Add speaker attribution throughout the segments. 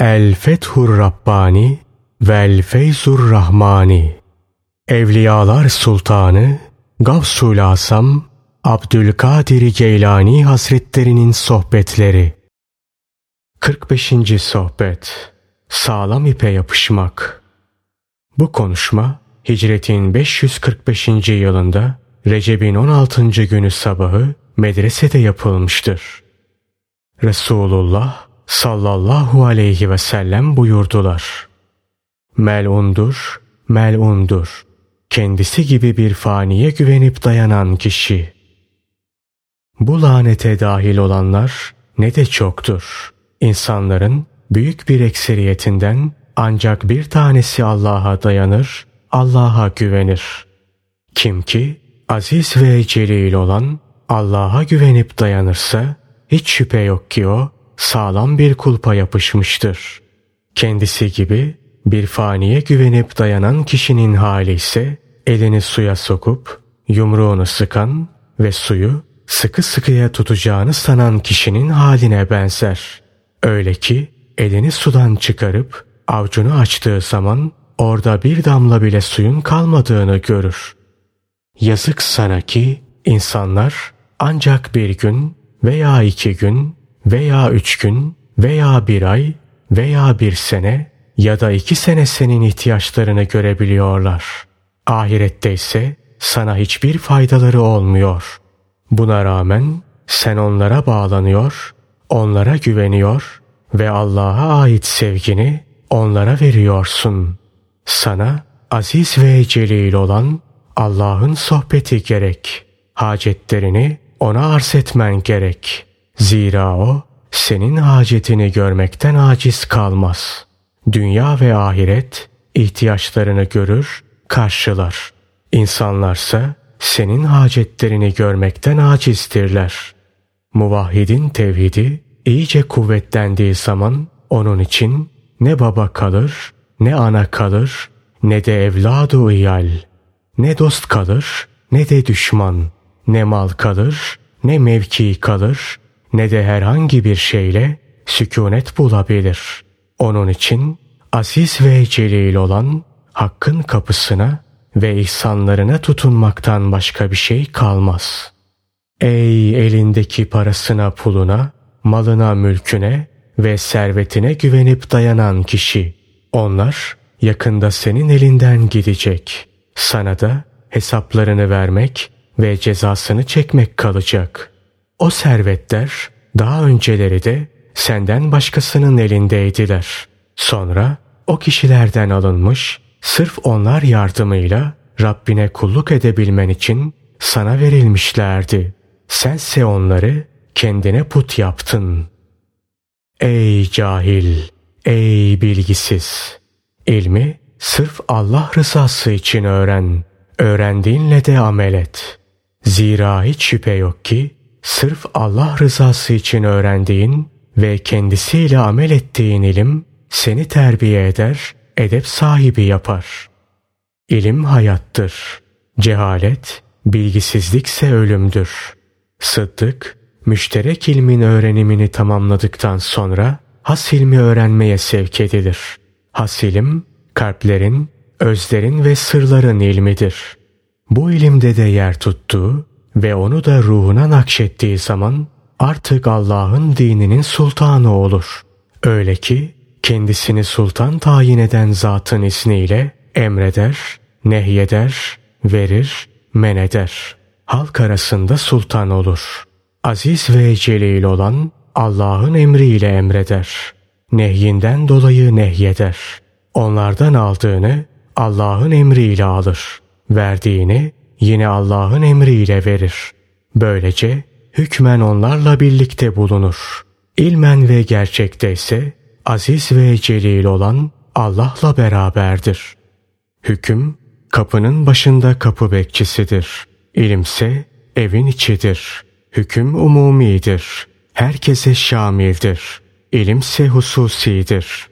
Speaker 1: El Fethur Rabbani Vel Feyzur Rahmani Evliyalar Sultanı Gavsul Asam Abdülkadir Geylani Hazretlerinin Sohbetleri 45. Sohbet Sağlam ipe yapışmak Bu konuşma Hicretin 545. yılında Recep'in 16. günü sabahı medresede yapılmıştır. Resulullah sallallahu aleyhi ve sellem buyurdular. Melundur, melundur. Kendisi gibi bir faniye güvenip dayanan kişi. Bu lanete dahil olanlar ne de çoktur. İnsanların büyük bir ekseriyetinden ancak bir tanesi Allah'a dayanır, Allah'a güvenir. Kim ki aziz ve celil olan Allah'a güvenip dayanırsa hiç şüphe yok ki o sağlam bir kulpa yapışmıştır. Kendisi gibi bir faniye güvenip dayanan kişinin hali ise elini suya sokup yumruğunu sıkan ve suyu sıkı sıkıya tutacağını sanan kişinin haline benzer. Öyle ki elini sudan çıkarıp avcunu açtığı zaman orada bir damla bile suyun kalmadığını görür. Yazık sana ki insanlar ancak bir gün veya iki gün veya üç gün veya bir ay veya bir sene ya da iki sene senin ihtiyaçlarını görebiliyorlar. Ahirette ise sana hiçbir faydaları olmuyor. Buna rağmen sen onlara bağlanıyor, onlara güveniyor ve Allah'a ait sevgini onlara veriyorsun. Sana aziz ve celil olan Allah'ın sohbeti gerek. Hacetlerini ona arz etmen gerek. Zira o senin hacetini görmekten aciz kalmaz. Dünya ve ahiret ihtiyaçlarını görür, karşılar. İnsanlarsa senin hacetlerini görmekten acizdirler. Muvahhidin tevhidi iyice kuvvetlendiği zaman onun için ne baba kalır, ne ana kalır, ne de evladı iyal. Ne dost kalır, ne de düşman. Ne mal kalır, ne mevki kalır, ne de herhangi bir şeyle sükunet bulabilir. Onun için aziz ve celil olan hakkın kapısına ve ihsanlarına tutunmaktan başka bir şey kalmaz. Ey elindeki parasına puluna, malına mülküne ve servetine güvenip dayanan kişi. Onlar yakında senin elinden gidecek. Sana da hesaplarını vermek ve cezasını çekmek kalacak. O servetler daha önceleri de senden başkasının elindeydiler. Sonra o kişilerden alınmış, sırf onlar yardımıyla Rabbine kulluk edebilmen için sana verilmişlerdi. Sense onları kendine put yaptın. Ey cahil, ey bilgisiz! İlmi sırf Allah rızası için öğren. Öğrendiğinle de amel et. Zira hiç şüphe yok ki sırf Allah rızası için öğrendiğin ve kendisiyle amel ettiğin ilim seni terbiye eder, edep sahibi yapar. İlim hayattır. Cehalet, bilgisizlikse ölümdür. Sıddık, müşterek ilmin öğrenimini tamamladıktan sonra has ilmi öğrenmeye sevk edilir. Has ilim, kalplerin, özlerin ve sırların ilmidir. Bu ilimde de yer tuttuğu ve onu da ruhuna nakşettiği zaman artık Allah'ın dininin sultanı olur. Öyle ki kendisini sultan tayin eden zatın isniyle emreder, nehyeder, verir, men eder. Halk arasında sultan olur. Aziz ve celil olan Allah'ın emriyle emreder. Nehyinden dolayı nehyeder. Onlardan aldığını Allah'ın emriyle alır. Verdiğini yine Allah'ın emriyle verir. Böylece hükmen onlarla birlikte bulunur. İlmen ve gerçekte ise aziz ve celil olan Allah'la beraberdir. Hüküm kapının başında kapı bekçisidir. İlimse evin içidir. Hüküm umumidir. Herkese şamildir. İlimse hususidir.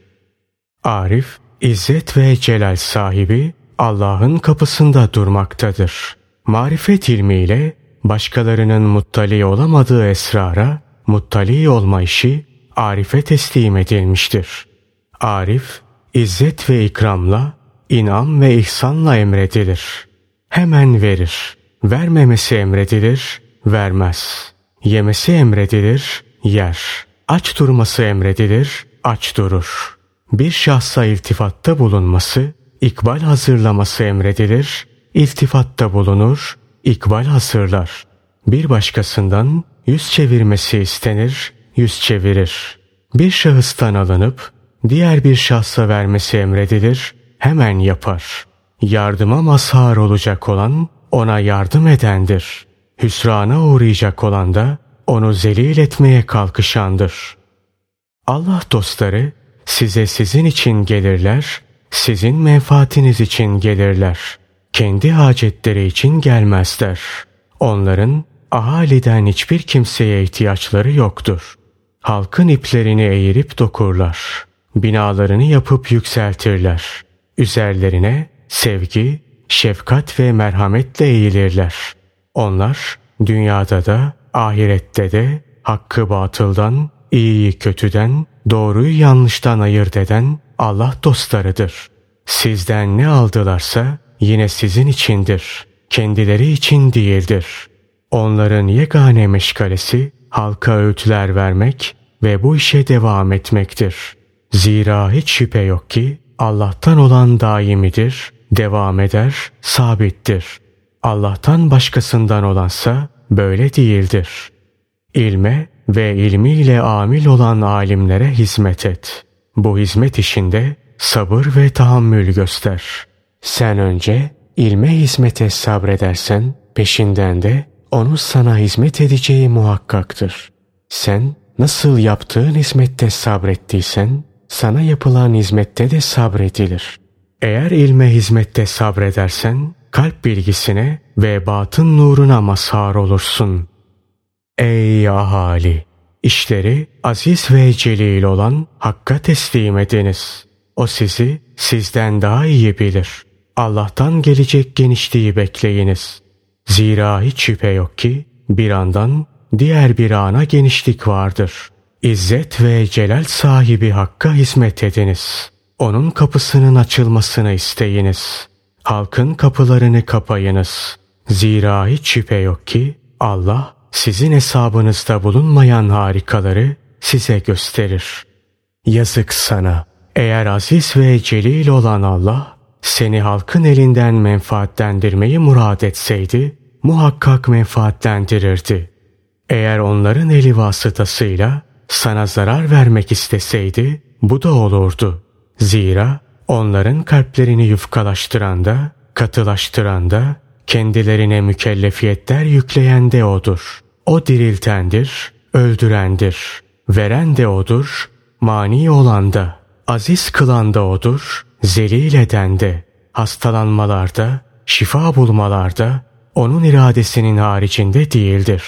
Speaker 1: Arif, izzet ve celal sahibi Allah'ın kapısında durmaktadır. Marifet ilmiyle başkalarının muttali olamadığı esrara muttali olma işi arife teslim edilmiştir. Arif, izzet ve ikramla, inam ve ihsanla emredilir. Hemen verir. Vermemesi emredilir, vermez. Yemesi emredilir, yer. Aç durması emredilir, aç durur. Bir şahsa iltifatta bulunması, ikbal hazırlaması emredilir, iltifatta bulunur, ikbal hazırlar. Bir başkasından yüz çevirmesi istenir, yüz çevirir. Bir şahıstan alınıp diğer bir şahsa vermesi emredilir, hemen yapar. Yardıma mazhar olacak olan ona yardım edendir. Hüsrana uğrayacak olan da onu zelil etmeye kalkışandır. Allah dostları size sizin için gelirler, sizin menfaatiniz için gelirler. Kendi hacetleri için gelmezler. Onların ahaliden hiçbir kimseye ihtiyaçları yoktur. Halkın iplerini eğirip dokurlar. Binalarını yapıp yükseltirler. Üzerlerine sevgi, şefkat ve merhametle eğilirler. Onlar dünyada da ahirette de hakkı batıldan, iyiyi kötüden, doğruyu yanlıştan ayırt eden Allah dostlarıdır. Sizden ne aldılarsa yine sizin içindir. Kendileri için değildir. Onların yegane meşgalesi halka öğütler vermek ve bu işe devam etmektir. Zira hiç şüphe yok ki Allah'tan olan daimidir, devam eder, sabittir. Allah'tan başkasından olansa böyle değildir. İlme ve ilmiyle amil olan alimlere hizmet et. Bu hizmet işinde sabır ve tahammül göster. Sen önce ilme hizmete sabredersen peşinden de onun sana hizmet edeceği muhakkaktır. Sen nasıl yaptığın hizmette sabrettiysen sana yapılan hizmette de sabredilir. Eğer ilme hizmette sabredersen kalp bilgisine ve batın nuruna mazhar olursun. Ey ahali! İşleri aziz ve celil olan Hakk'a teslim ediniz. O sizi sizden daha iyi bilir. Allah'tan gelecek genişliği bekleyiniz. Zira hiç şüphe yok ki bir andan diğer bir ana genişlik vardır. İzzet ve celal sahibi Hakk'a hizmet ediniz. Onun kapısının açılmasını isteyiniz. Halkın kapılarını kapayınız. Zira hiç şüphe yok ki Allah sizin hesabınızda bulunmayan harikaları size gösterir. Yazık sana. Eğer aziz ve celil olan Allah seni halkın elinden menfaatlendirmeyi murad etseydi muhakkak menfaatlendirirdi. Eğer onların eli vasıtasıyla sana zarar vermek isteseydi bu da olurdu. Zira onların kalplerini yufkalaştıran da, katılaştıran da, kendilerine mükellefiyetler yükleyen de odur. O diriltendir, öldürendir. Veren de odur, mani olan da. Aziz kılan da odur, zelil eden de. Hastalanmalarda, şifa bulmalarda, onun iradesinin haricinde değildir.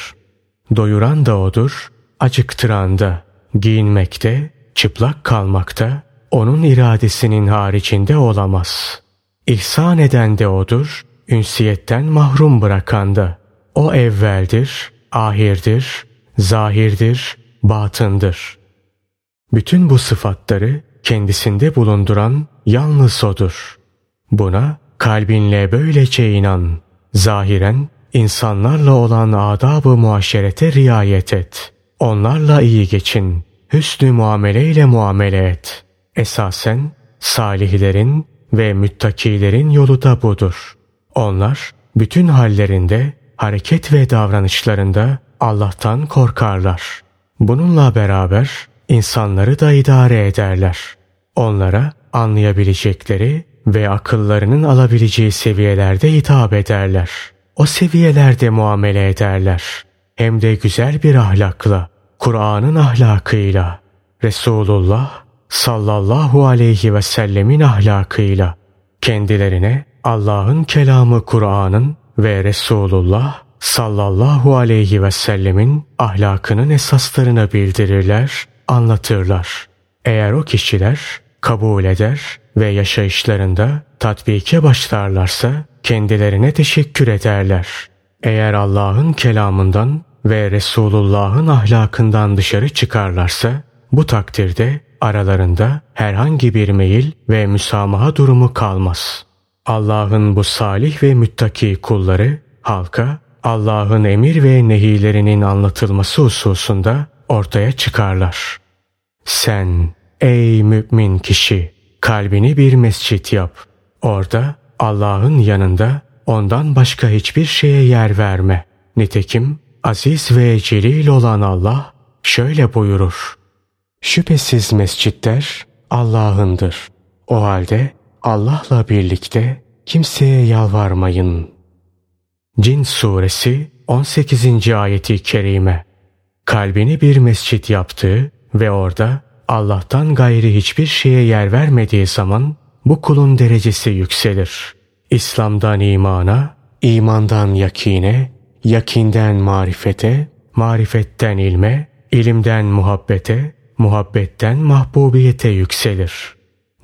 Speaker 1: Doyuran da odur, acıktıran da, giyinmekte, çıplak kalmakta, onun iradesinin haricinde olamaz. İhsan eden de odur, ünsiyetten mahrum bırakan da. O evveldir, ahirdir, zahirdir, batındır. Bütün bu sıfatları kendisinde bulunduran yalnız O'dur. Buna kalbinle böylece inan. Zahiren insanlarla olan adab-ı muaşerete riayet et. Onlarla iyi geçin. Hüsnü muameleyle muamele et. Esasen salihlerin ve müttakilerin yolu da budur. Onlar bütün hallerinde hareket ve davranışlarında Allah'tan korkarlar. Bununla beraber insanları da idare ederler. Onlara anlayabilecekleri ve akıllarının alabileceği seviyelerde hitap ederler. O seviyelerde muamele ederler. Hem de güzel bir ahlakla, Kur'an'ın ahlakıyla, Resulullah sallallahu aleyhi ve sellemin ahlakıyla kendilerine Allah'ın kelamı Kur'an'ın ve Resulullah sallallahu aleyhi ve sellemin ahlakının esaslarını bildirirler, anlatırlar. Eğer o kişiler kabul eder ve yaşayışlarında tatbike başlarlarsa kendilerine teşekkür ederler. Eğer Allah'ın kelamından ve Resulullah'ın ahlakından dışarı çıkarlarsa bu takdirde aralarında herhangi bir meyil ve müsamaha durumu kalmaz. Allah'ın bu salih ve müttaki kulları halka Allah'ın emir ve nehilerinin anlatılması hususunda ortaya çıkarlar. Sen ey mümin kişi kalbini bir mescit yap. Orada Allah'ın yanında ondan başka hiçbir şeye yer verme. Nitekim aziz ve celil olan Allah şöyle buyurur. Şüphesiz mescitler Allah'ındır. O halde Allah'la birlikte kimseye yalvarmayın. Cin suresi 18. ayeti kerime. Kalbini bir mescit yaptığı ve orada Allah'tan gayri hiçbir şeye yer vermediği zaman bu kulun derecesi yükselir. İslam'dan imana, imandan yakine, yakinden marifete, marifetten ilme, ilimden muhabbete, muhabbetten mahbubiyete yükselir.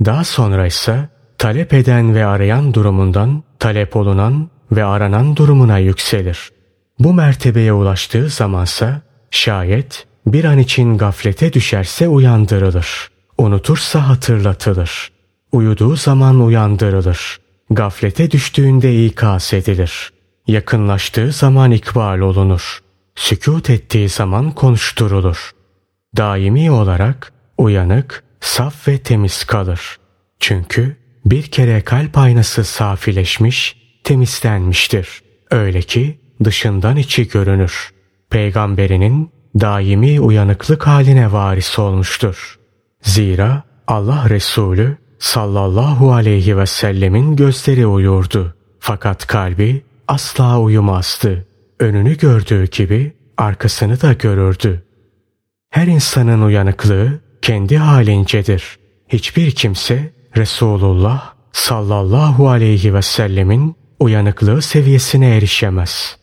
Speaker 1: Daha sonra ise talep eden ve arayan durumundan talep olunan ve aranan durumuna yükselir. Bu mertebeye ulaştığı zamansa şayet bir an için gaflete düşerse uyandırılır. Unutursa hatırlatılır. Uyuduğu zaman uyandırılır. Gaflete düştüğünde ikaz edilir. Yakınlaştığı zaman ikbal olunur. Sükut ettiği zaman konuşturulur. Daimi olarak uyanık, saf ve temiz kalır. Çünkü bir kere kalp aynası safileşmiş, temizlenmiştir. Öyle ki dışından içi görünür. Peygamberinin daimi uyanıklık haline varis olmuştur. Zira Allah Resulü sallallahu aleyhi ve sellemin gözleri uyurdu. Fakat kalbi asla uyumazdı. Önünü gördüğü gibi arkasını da görürdü. Her insanın uyanıklığı kendi halincedir. Hiçbir kimse Resulullah sallallahu aleyhi ve sellemin uyanıklığı seviyesine erişemez.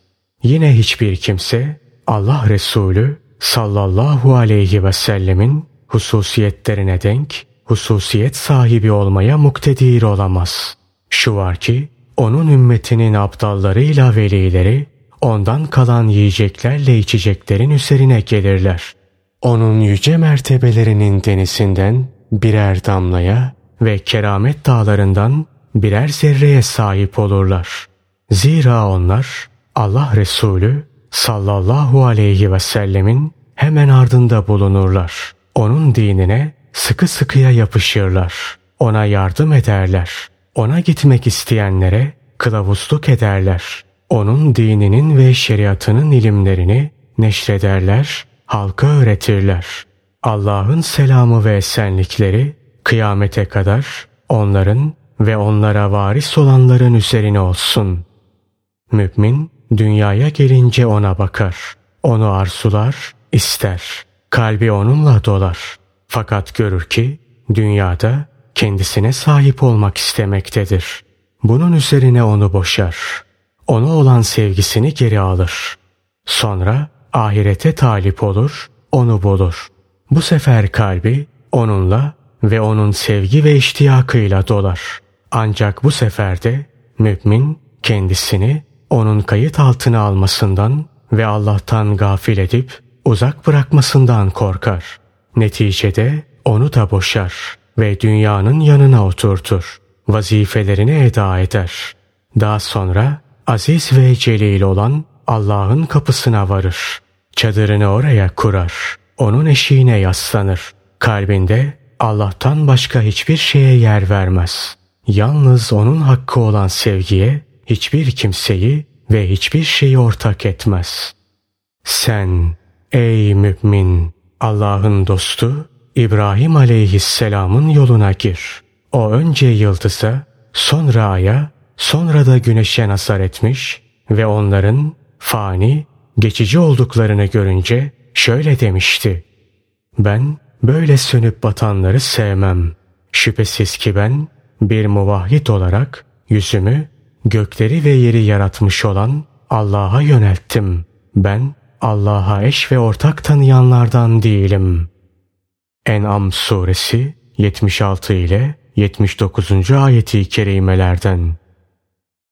Speaker 1: Yine hiçbir kimse Allah Resulü sallallahu aleyhi ve sellemin hususiyetlerine denk hususiyet sahibi olmaya muktedir olamaz. Şu var ki onun ümmetinin aptallarıyla velileri ondan kalan yiyeceklerle içeceklerin üzerine gelirler. Onun yüce mertebelerinin denizinden birer damlaya ve keramet dağlarından birer zerreye sahip olurlar. Zira onlar Allah Resulü sallallahu aleyhi ve sellemin hemen ardında bulunurlar. Onun dinine sıkı sıkıya yapışırlar. Ona yardım ederler. Ona gitmek isteyenlere kılavuzluk ederler. Onun dininin ve şeriatının ilimlerini neşrederler, halka öğretirler. Allah'ın selamı ve esenlikleri kıyamete kadar onların ve onlara varis olanların üzerine olsun. Mümin dünyaya gelince ona bakar. Onu arzular, ister. Kalbi onunla dolar. Fakat görür ki dünyada kendisine sahip olmak istemektedir. Bunun üzerine onu boşar. Ona olan sevgisini geri alır. Sonra ahirete talip olur, onu bulur. Bu sefer kalbi onunla ve onun sevgi ve iştiyakıyla dolar. Ancak bu sefer de mümin kendisini onun kayıt altına almasından ve Allah'tan gafil edip uzak bırakmasından korkar. Neticede onu da boşar ve dünyanın yanına oturtur. Vazifelerini eda eder. Daha sonra aziz ve celil olan Allah'ın kapısına varır. Çadırını oraya kurar. Onun eşiğine yaslanır. Kalbinde Allah'tan başka hiçbir şeye yer vermez. Yalnız onun hakkı olan sevgiye hiçbir kimseyi ve hiçbir şeyi ortak etmez. Sen ey mümin Allah'ın dostu İbrahim aleyhisselamın yoluna gir. O önce yıldıza, sonra aya, sonra da güneşe nazar etmiş ve onların fani, geçici olduklarını görünce şöyle demişti. Ben böyle sönüp batanları sevmem. Şüphesiz ki ben bir muvahhid olarak yüzümü gökleri ve yeri yaratmış olan Allah'a yönelttim. Ben Allah'a eş ve ortak tanıyanlardan değilim. En'am suresi 76 ile 79. ayeti kerimelerden.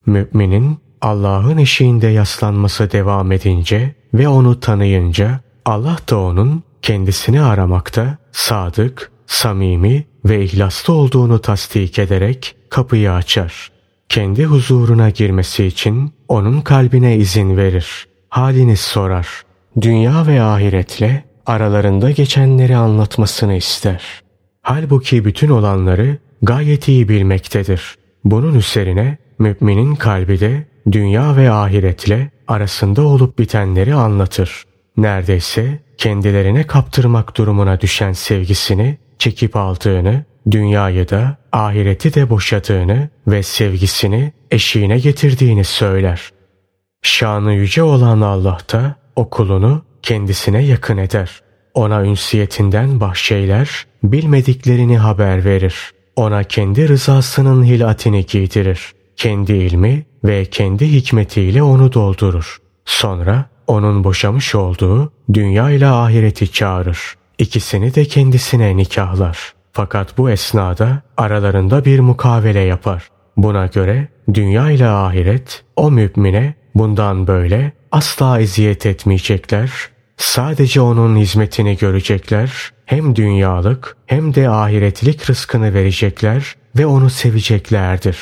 Speaker 1: Müminin Allah'ın eşiğinde yaslanması devam edince ve onu tanıyınca Allah da onun kendisini aramakta sadık, samimi ve ihlaslı olduğunu tasdik ederek kapıyı açar. Kendi huzuruna girmesi için onun kalbine izin verir. Halini sorar. Dünya ve ahiretle aralarında geçenleri anlatmasını ister. Halbuki bütün olanları gayet iyi bilmektedir. Bunun üzerine müminin kalbi de dünya ve ahiretle arasında olup bitenleri anlatır. Neredeyse kendilerine kaptırmak durumuna düşen sevgisini çekip aldığını, dünyayı da ahireti de boşadığını ve sevgisini eşiğine getirdiğini söyler. Şanı yüce olan Allah da o kulunu kendisine yakın eder. Ona ünsiyetinden bahşeyler, bilmediklerini haber verir. Ona kendi rızasının hilatini giydirir. Kendi ilmi ve kendi hikmetiyle onu doldurur. Sonra onun boşamış olduğu dünya ile ahireti çağırır. İkisini de kendisine nikahlar. Fakat bu esnada aralarında bir mukavele yapar. Buna göre dünya ile ahiret o mümine bundan böyle asla eziyet etmeyecekler. Sadece onun hizmetini görecekler. Hem dünyalık hem de ahiretlik rızkını verecekler ve onu seveceklerdir.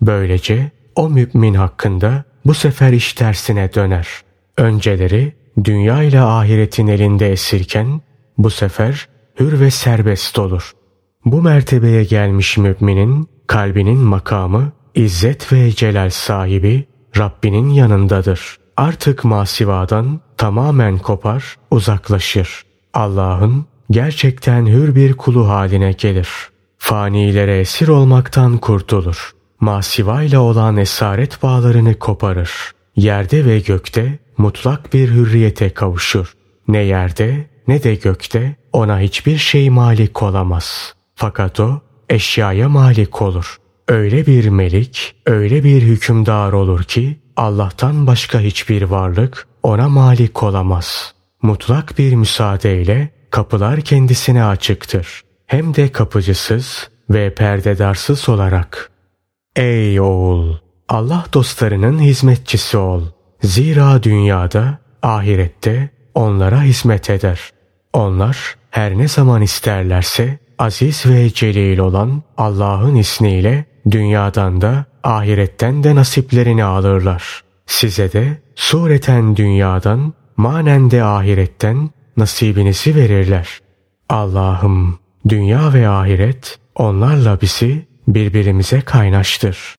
Speaker 1: Böylece o mümin hakkında bu sefer iş tersine döner. Önceleri dünya ile ahiretin elinde esirken bu sefer hür ve serbest olur. Bu mertebeye gelmiş müminin kalbinin makamı İzzet ve celal sahibi Rabbinin yanındadır. Artık masivadan tamamen kopar, uzaklaşır. Allah'ın gerçekten hür bir kulu haline gelir. Fanilere esir olmaktan kurtulur. Masiva ile olan esaret bağlarını koparır. Yerde ve gökte mutlak bir hürriyete kavuşur. Ne yerde ne de gökte ona hiçbir şey malik olamaz. Fakat o eşyaya malik olur. Öyle bir melik, öyle bir hükümdar olur ki Allah'tan başka hiçbir varlık ona malik olamaz. Mutlak bir müsaadeyle kapılar kendisine açıktır. Hem de kapıcısız ve perdedarsız olarak. Ey oğul! Allah dostlarının hizmetçisi ol. Zira dünyada, ahirette onlara hizmet eder. Onlar her ne zaman isterlerse aziz ve celil olan Allah'ın ismiyle dünyadan da ahiretten de nasiplerini alırlar. Size de sureten dünyadan, manen de ahiretten nasibinizi verirler. Allah'ım dünya ve ahiret onlarla bizi birbirimize kaynaştır.